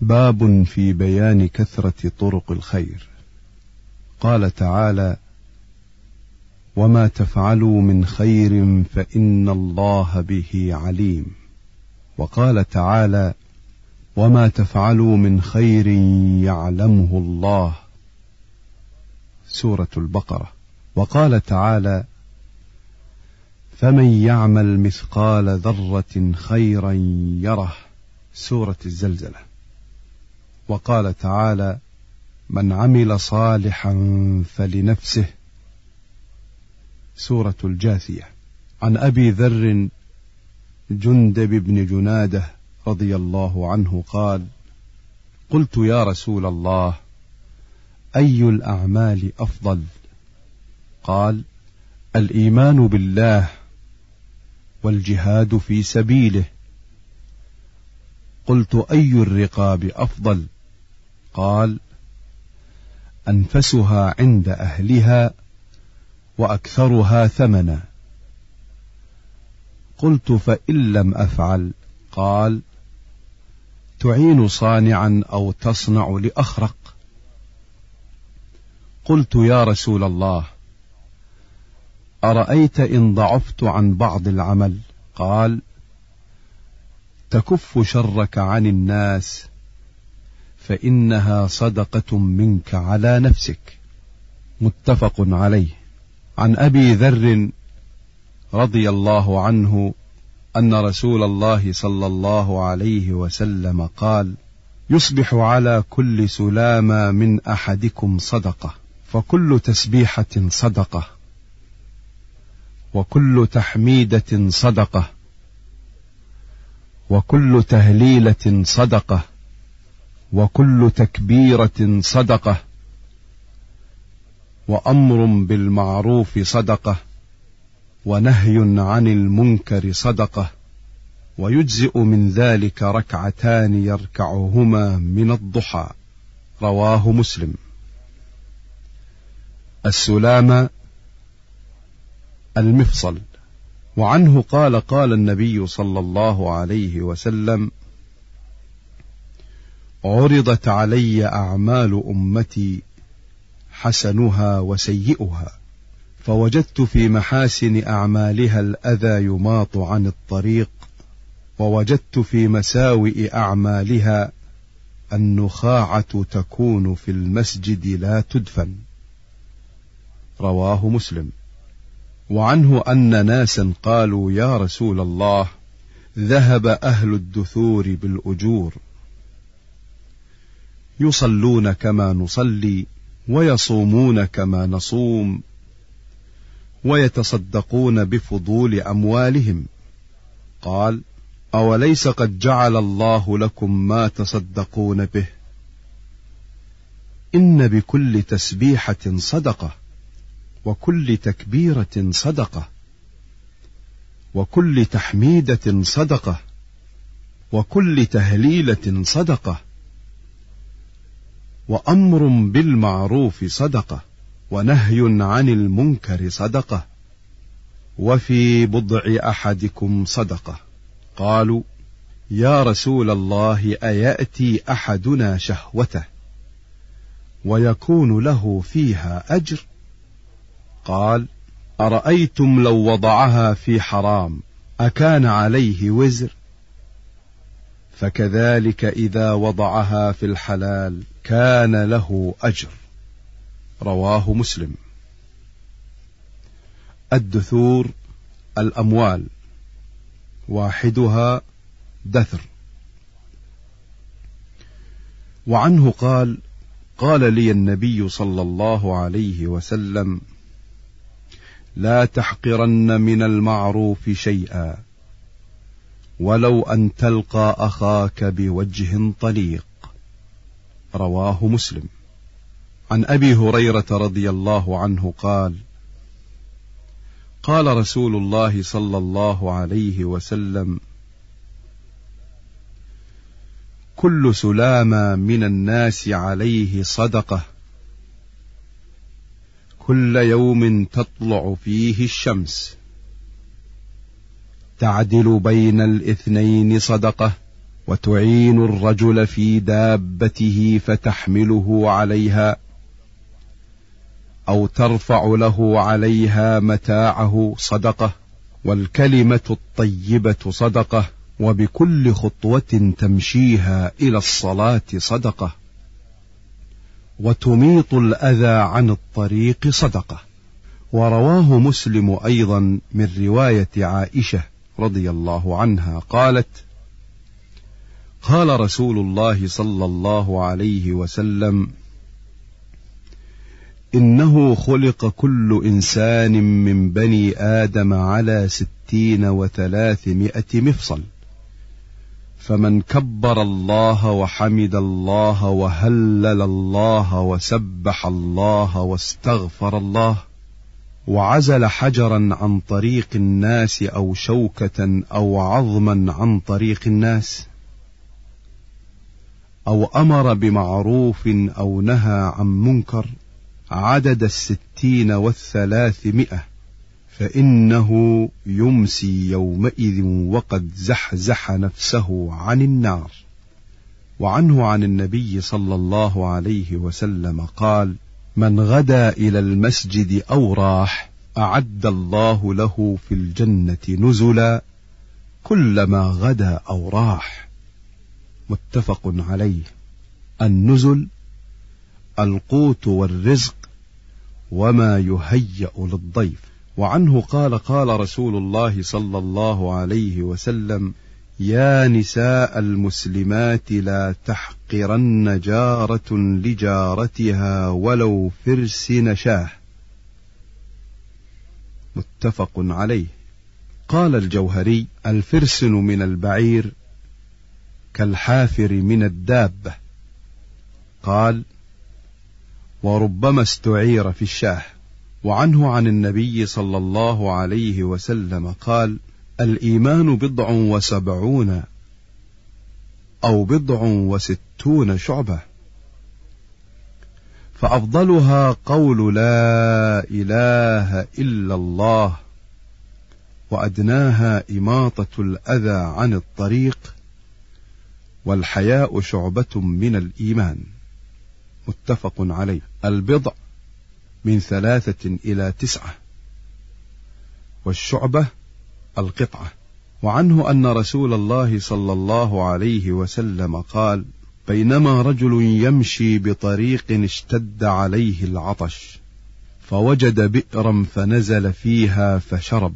باب في بيان كثرة طرق الخير. قال تعالى وما تفعلوا من خير فإن الله به عليم. وقال تعالى وما تفعلوا من خير يعلمه الله. سورة البقرة. وقال تعالى فمن يعمل مثقال ذرة خيرا يره. سورة الزلزلة. وقال تعالى من عمل صالحا فلنفسه. سورة الجاثية. عن أبي ذر جندب بن جنادة رضي الله عنه قال قلت يا رسول الله أي الأعمال أفضل؟ قال الإيمان بالله والجهاد في سبيله. قلت أي الرقاب أفضل؟ قال أنفسها عند أهلها وأكثرها ثمنا. قلت فإن لم أفعل. قال تعين صانعا أو تصنع لأخرق. قلت يا رسول الله أرأيت إن ضعفت عن بعض العمل؟ قال تكف شرك عن الناس فإنها صدقة منك على نفسك. متفق عليه. عن أبي ذر رضي الله عنه أن رسول الله صلى الله عليه وسلم قال يصبح على كل سلامة من أحدكم صدقة فكل تسبيحة صدقة وكل تحميدة صدقة وكل تهليلة صدقة وكل تكبيرة صدقة وأمر بالمعروف صدقة ونهي عن المنكر صدقة ويجزئ من ذلك ركعتان يركعهما من الضحى. رواه مسلم. السلام المفصل. وعنه قال قال النبي صلى الله عليه وسلم عرضت علي اعمال امتي حسنها وسيئها فوجدت في محاسن اعمالها الاذى يماط عن الطريق ووجدت في مساوئ اعمالها النخاعه تكون في المسجد لا تدفن. رواه مسلم. وعنه أن ناسا قالوا يا رسول الله ذهب أهل الدثور بالأجور. يصلون كما نصلي ويصومون كما نصوم ويتصدقون بفضول أموالهم. قال أوليس قد جعل الله لكم ما تصدقون به؟ إن بكل تسبيحة صدقة وكل تكبيرة صدقة وكل تحميدة صدقة وكل تهليلة صدقة وأمر بالمعروف صدقة ونهي عن المنكر صدقة وفي بضع أحدكم صدقة. قالوا يا رسول الله أيأتي أحدنا شهوته ويكون له فيها أجر؟ قال أرأيتم لو وضعها في حرام أكان عليه وزر؟ فكذلك إذا وضعها في الحلال كان له أجر. رواه مسلم. الدثور الأموال. واحدها دثر. وعنه قال قال لي النبي صلى الله عليه وسلم لا تحقرن من المعروف شيئا ولو أن تلقى أخاك بوجه طليق. رواه مسلم. عن أبي هريرة رضي الله عنه قال قال رسول الله صلى الله عليه وسلم كل سلامة من الناس عليه صدقة. كل يوم تطلع فيه الشمس. تعدل بين الاثنين صدقة. وتعين الرجل في دابته فتحمله عليها أو ترفع له عليها متاعه صدقة والكلمة الطيبة صدقة وبكل خطوة تمشيها إلى الصلاة صدقة وتميط الأذى عن الطريق صدقة ورواه مسلم أيضا من رواية عائشة رضي الله عنها قالت قال رسول الله صلى الله عليه وسلم إنه خلق كل إنسان من بني آدم على ستين وثلاثمائة مفصل فمن كبر الله وحمد الله وهلل الله وسبح الله واستغفر الله وعزل حجرا عن طريق الناس أو شوكة أو عظما عن طريق الناس. أو أمر بمعروف أو نهى عن منكر عدد الستين والثلاثمائة فإنه يمسي يومئذ وقد زحزح نفسه عن النار. وعنه عن النبي صلى الله عليه وسلم قال من غدا إلى المسجد أو راح أعد الله له في الجنة نزلا كلما غدا أو راح. متفق عليه. النزل القوت والرزق وما يهيأ للضيف. وعنه قال قال رسول الله صلى الله عليه وسلم يا نساء المسلمات لا تحقرن جارة لجارتها ولو فرس نشاه. متفق عليه. قال الجوهري الفرسن من البعير كالحافر من الدابه قال وربما استعير في الشاه. وعنه عن النبي صلى الله عليه وسلم قال الإيمان بضع وسبعون أو بضع وستون شعبة. فأفضلها قول لا إله إلا الله وأدناها إماطة الأذى عن الطريق والحياء شعبة من الإيمان. متفق عليه. البضع من ثلاثة إلى تسعة. والشعبة القطعة. وعنه أن رسول الله صلى الله عليه وسلم قال بينما رجل يمشي بطريق اشتد عليه العطش فوجد بئرا فنزل فيها فشرب.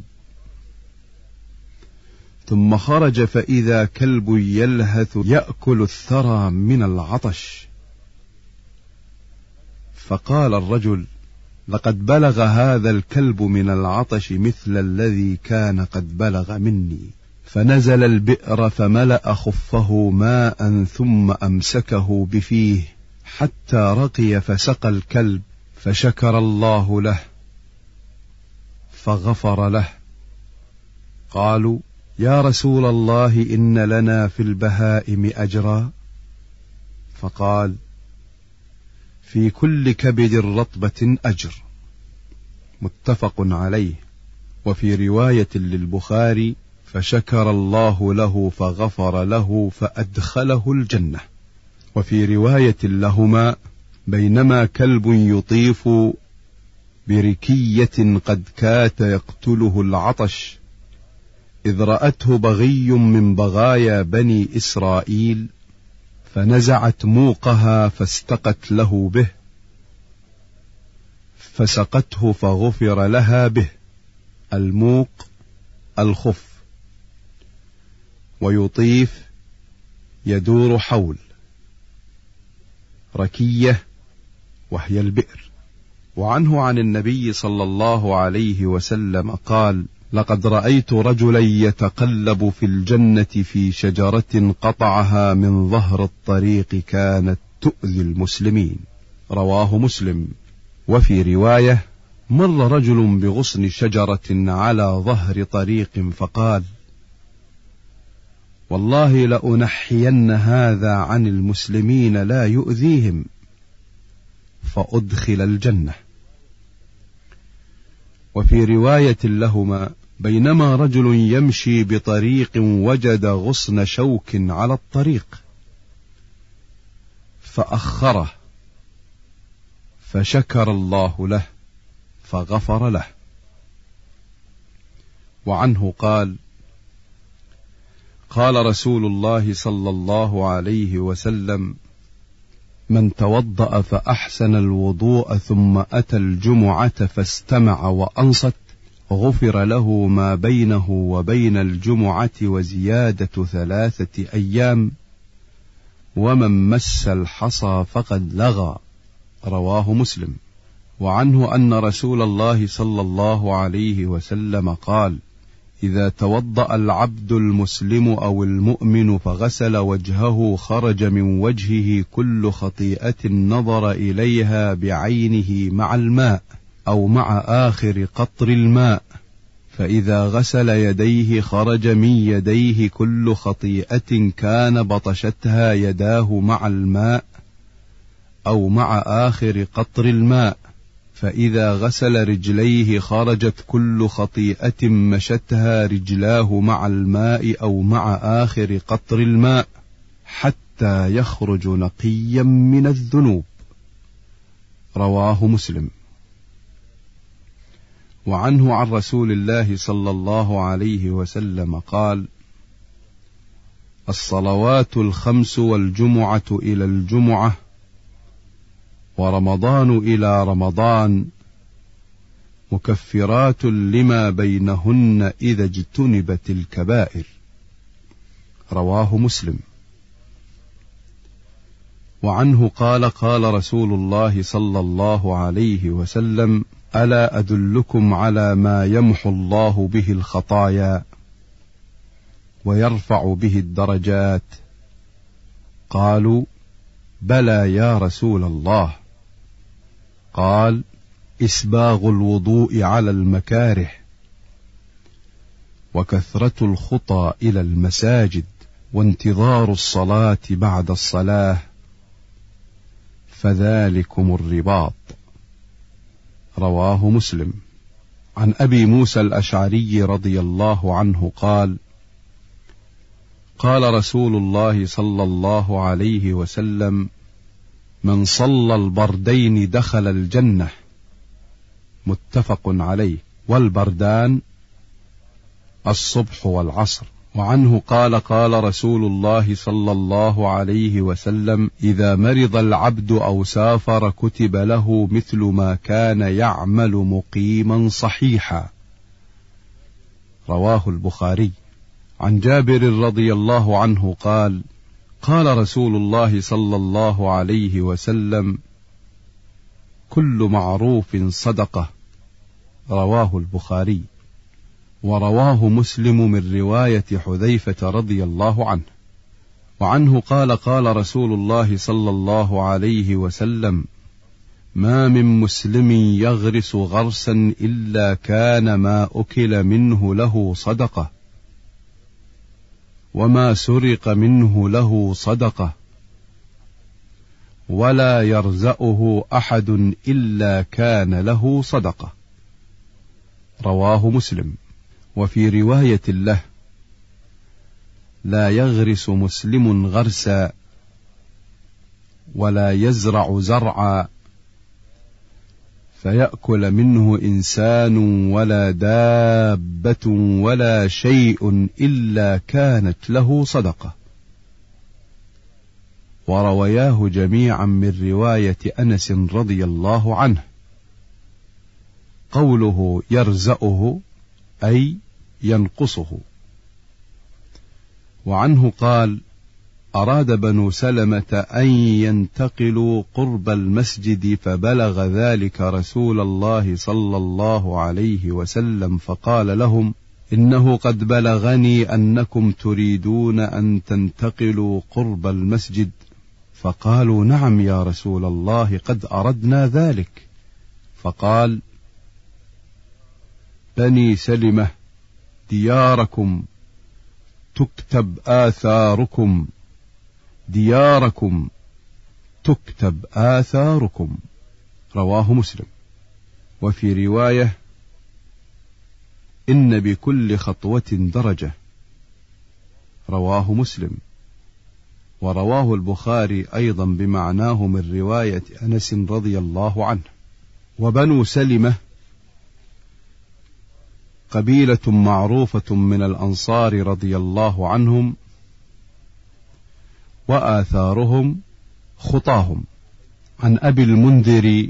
ثم خرج فإذا كلب يلهث يأكل الثرى من العطش. فقال الرجل لقد بلغ هذا الكلب من العطش مثل الذي كان قد بلغ مني. فنزل البئر فملأ خفه ماء ثم أمسكه بفيه حتى رقي فسقى الكلب فشكر الله له فغفر له. قالوا يا رسول الله إن لنا في البهائم أجرا. فقال في كل كبد رطبة أجر. متفق عليه. وفي رواية للبخاري فشكر الله له فغفر له فأدخله الجنة. وفي رواية لهما بينما كلب يطيف بركية قد كات يقتله العطش. إذ رأته بغي من بغايا بني إسرائيل فنزعت موقها فاستقت له به فسقته فغفر لها به الموق الخف ويطيف يدور حول ركية وهي البئر. وعنه عن النبي صلى الله عليه وسلم قال لقد رأيت رجلا يتقلب في الجنة في شجرة قطعها من ظهر الطريق كانت تؤذي المسلمين. رواه مسلم. وفي رواية مر رجل بغصن شجرة على ظهر طريق فقال والله لأنحين هذا عن المسلمين لا يؤذيهم. فأدخل الجنة. وفي رواية لهما بينما رجل يمشي بطريق وجد غصن شوك على الطريق فأخره فشكر الله له فغفر له. وعنه قال قال رسول الله صلى الله عليه وسلم من توضأ فأحسن الوضوء ثم أتى الجمعة فاستمع وأنصت غفر له ما بينه وبين الجمعة وزيادة ثلاثة أيام ومن مس الحصى فقد لغى رواه مسلم. وعنه أن رسول الله صلى الله عليه وسلم قال إذا توضأ العبد المسلم أو المؤمن فغسل وجهه خرج من وجهه كل خطيئة نظر إليها بعينه مع الماء أو مع آخر قطر الماء فإذا غسل يديه خرج من يديه كل خطيئة كان بطشتها يداه مع الماء أو مع آخر قطر الماء فإذا غسل رجليه خرجت كل خطيئة مشتها رجلاه مع الماء أو مع آخر قطر الماء حتى يخرج نقيا من الذنوب. رواه مسلم. وعنه عن رسول الله صلى الله عليه وسلم قال الصلوات الخمس والجمعة إلى الجمعة ورمضان إلى رمضان مكفرات لما بينهن إذا اجتنبت الكبائر. رواه مسلم. وعنه قال قال رسول الله صلى الله عليه وسلم ألا أدلكم على ما يمحو الله به الخطايا ويرفع به الدرجات؟ قالوا بلى يا رسول الله. قال إسباغ الوضوء على المكاره وكثرة الخطى إلى المساجد وانتظار الصلاة بعد الصلاة فذلكم الرباط. رواه مسلم. عن أبي موسى الأشعري رضي الله عنه قال قال رسول الله صلى الله عليه وسلم من صلى البردين دخل الجنة متفق عليه. والبردان الصبح والعصر وعنه قال قال رسول الله صلى الله عليه وسلم إذا مرض العبد أو سافر كتب له مثل ما كان يعمل مقيما صحيحا. رواه البخاري. عن جابر رضي الله عنه قال قال رسول الله صلى الله عليه وسلم كل معروف صدقة. رواه البخاري. ورواه مسلم من رواية حذيفة رضي الله عنه. وعنه قال قال رسول الله صلى الله عليه وسلم ما من مسلم يغرس غرسا إلا كان ما أكل منه له صدقة وما سرق منه له صدقة ولا يرزأه أحد إلا كان له صدقة. رواه مسلم. وفي رواية له لا يغرس مسلم غرسا ولا يزرع زرعا فيأكل منه إنسان ولا دابة ولا شيء إلا كانت له صدقة. وروياه جميعا من رواية أنس رضي الله عنه. قوله يرزأه أي ينقصه. وعنه قال: أراد بنو سلمة أن ينتقلوا قرب المسجد فبلغ ذلك رسول الله صلى الله عليه وسلم فقال لهم: إنه قد بلغني أنكم تريدون أن تنتقلوا قرب المسجد، فقالوا: نعم يا رسول الله قد أردنا ذلك، فقال: بني سلمة دياركم تكتب آثاركم. دياركم تكتب آثاركم. رواه مسلم. وفي رواية إن بكل خطوة درجة. رواه مسلم. ورواه البخاري أيضا بمعناه من رواية أنس رضي الله عنه. وبنو سلمة قبيلة معروفة من الأنصار رضي الله عنهم وآثارهم خطاهم. عن أبي المنذر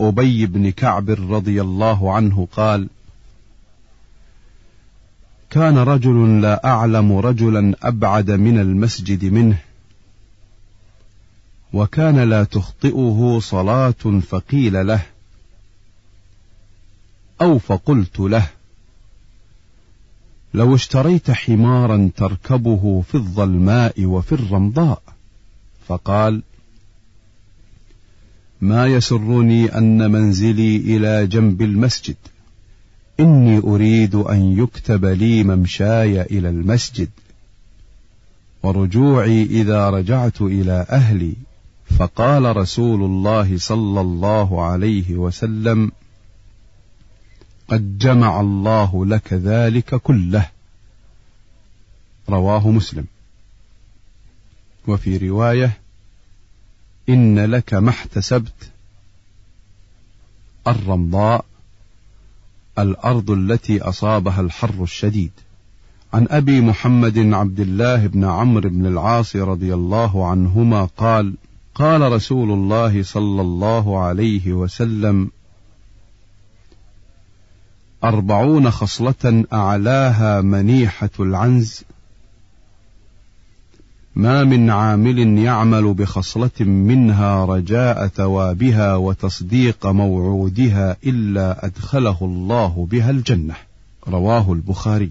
أبي بن كعب رضي الله عنه قال كان رجل لا أعلم رجلا أبعد من المسجد منه وكان لا تخطئه صلاة فقيل له أو فقلت له. لو اشتريت حمارا تركبه في الظلماء وفي الرمضاء. فقال ما يسرني أن منزلي إلى جنب المسجد. إني أريد أن يكتب لي ممشاي إلى المسجد. ورجوعي إذا رجعت إلى أهلي. فقال رسول الله صلى الله عليه وسلم قد جمع الله لك ذلك كله. رواه مسلم. وفي رواية إن لك ما احتسبت الرمضاء الأرض التي أصابها الحر الشديد. عن أبي محمد عبد الله بن عمرو بن العاص رضي الله عنهما قال قال رسول الله صلى الله عليه وسلم أربعون خصلة أعلاها منيحة العنز. ما من عامل يعمل بخصلة منها رجاء ثوابها وتصديق موعودها إلا أدخله الله بها الجنة. رواه البخاري.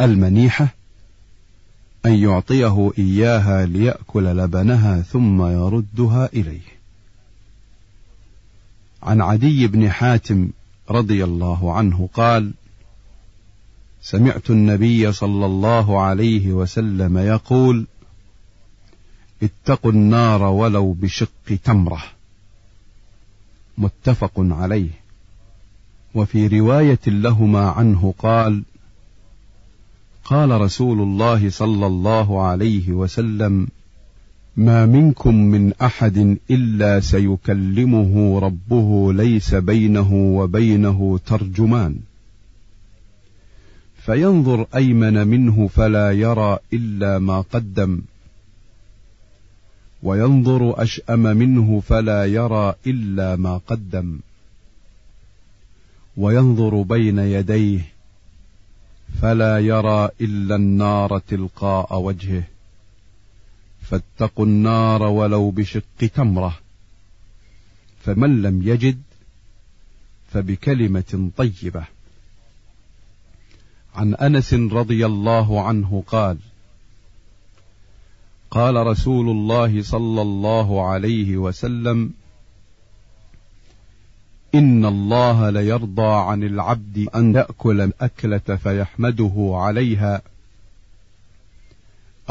المنيحة أن يعطيه إياها ليأكل لبنها ثم يردها إليه. عن عدي بن حاتم رضي الله عنه قال سمعت النبي صلى الله عليه وسلم يقول اتقوا النار ولو بشق تمرة. متفق عليه. وفي رواية لهما عنه قال قال رسول الله صلى الله عليه وسلم ما منكم من أحد إلا سيكلمه ربه ليس بينه وبينه ترجمان. فينظر أيمن منه فلا يرى إلا ما قدم. وينظر أشأم منه فلا يرى إلا ما قدم. وينظر بين يديه فلا يرى إلا النار تلقاء وجهه. فاتقوا النار ولو بشق تمرة. فمن لم يجد فبكلمة طيبة. عن أنس رضي الله عنه قال قال رسول الله صلى الله عليه وسلم إن الله ليرضى عن العبد أن يأكل الأكلة فيحمده عليها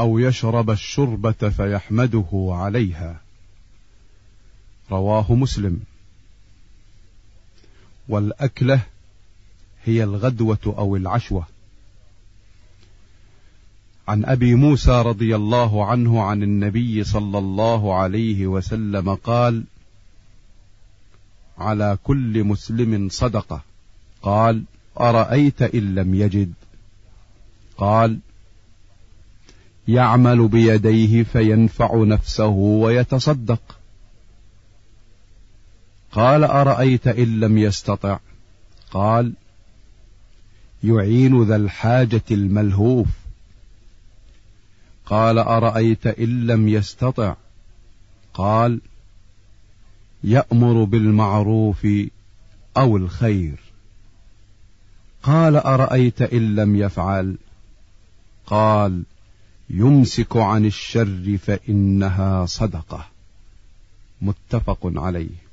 أو يشرب الشربة فيحمده عليها. رواه مسلم. والأكلة هي الغدوة أو العشوة. عن أبي موسى رضي الله عنه عن النبي صلى الله عليه وسلم قال على كل مسلم صدقة. قال أرأيت إن لم يجد؟ قال يعمل بيديه فينفع نفسه ويتصدق. قال أرأيت إن لم يستطع؟ قال يعين ذا الحاجة الملهوف. قال أرأيت إن لم يستطع؟ قال يأمر بالمعروف أو الخير. قال أرأيت إن لم يفعل؟ قال يمسك عن الشر فإنها صدقة. متفق عليه.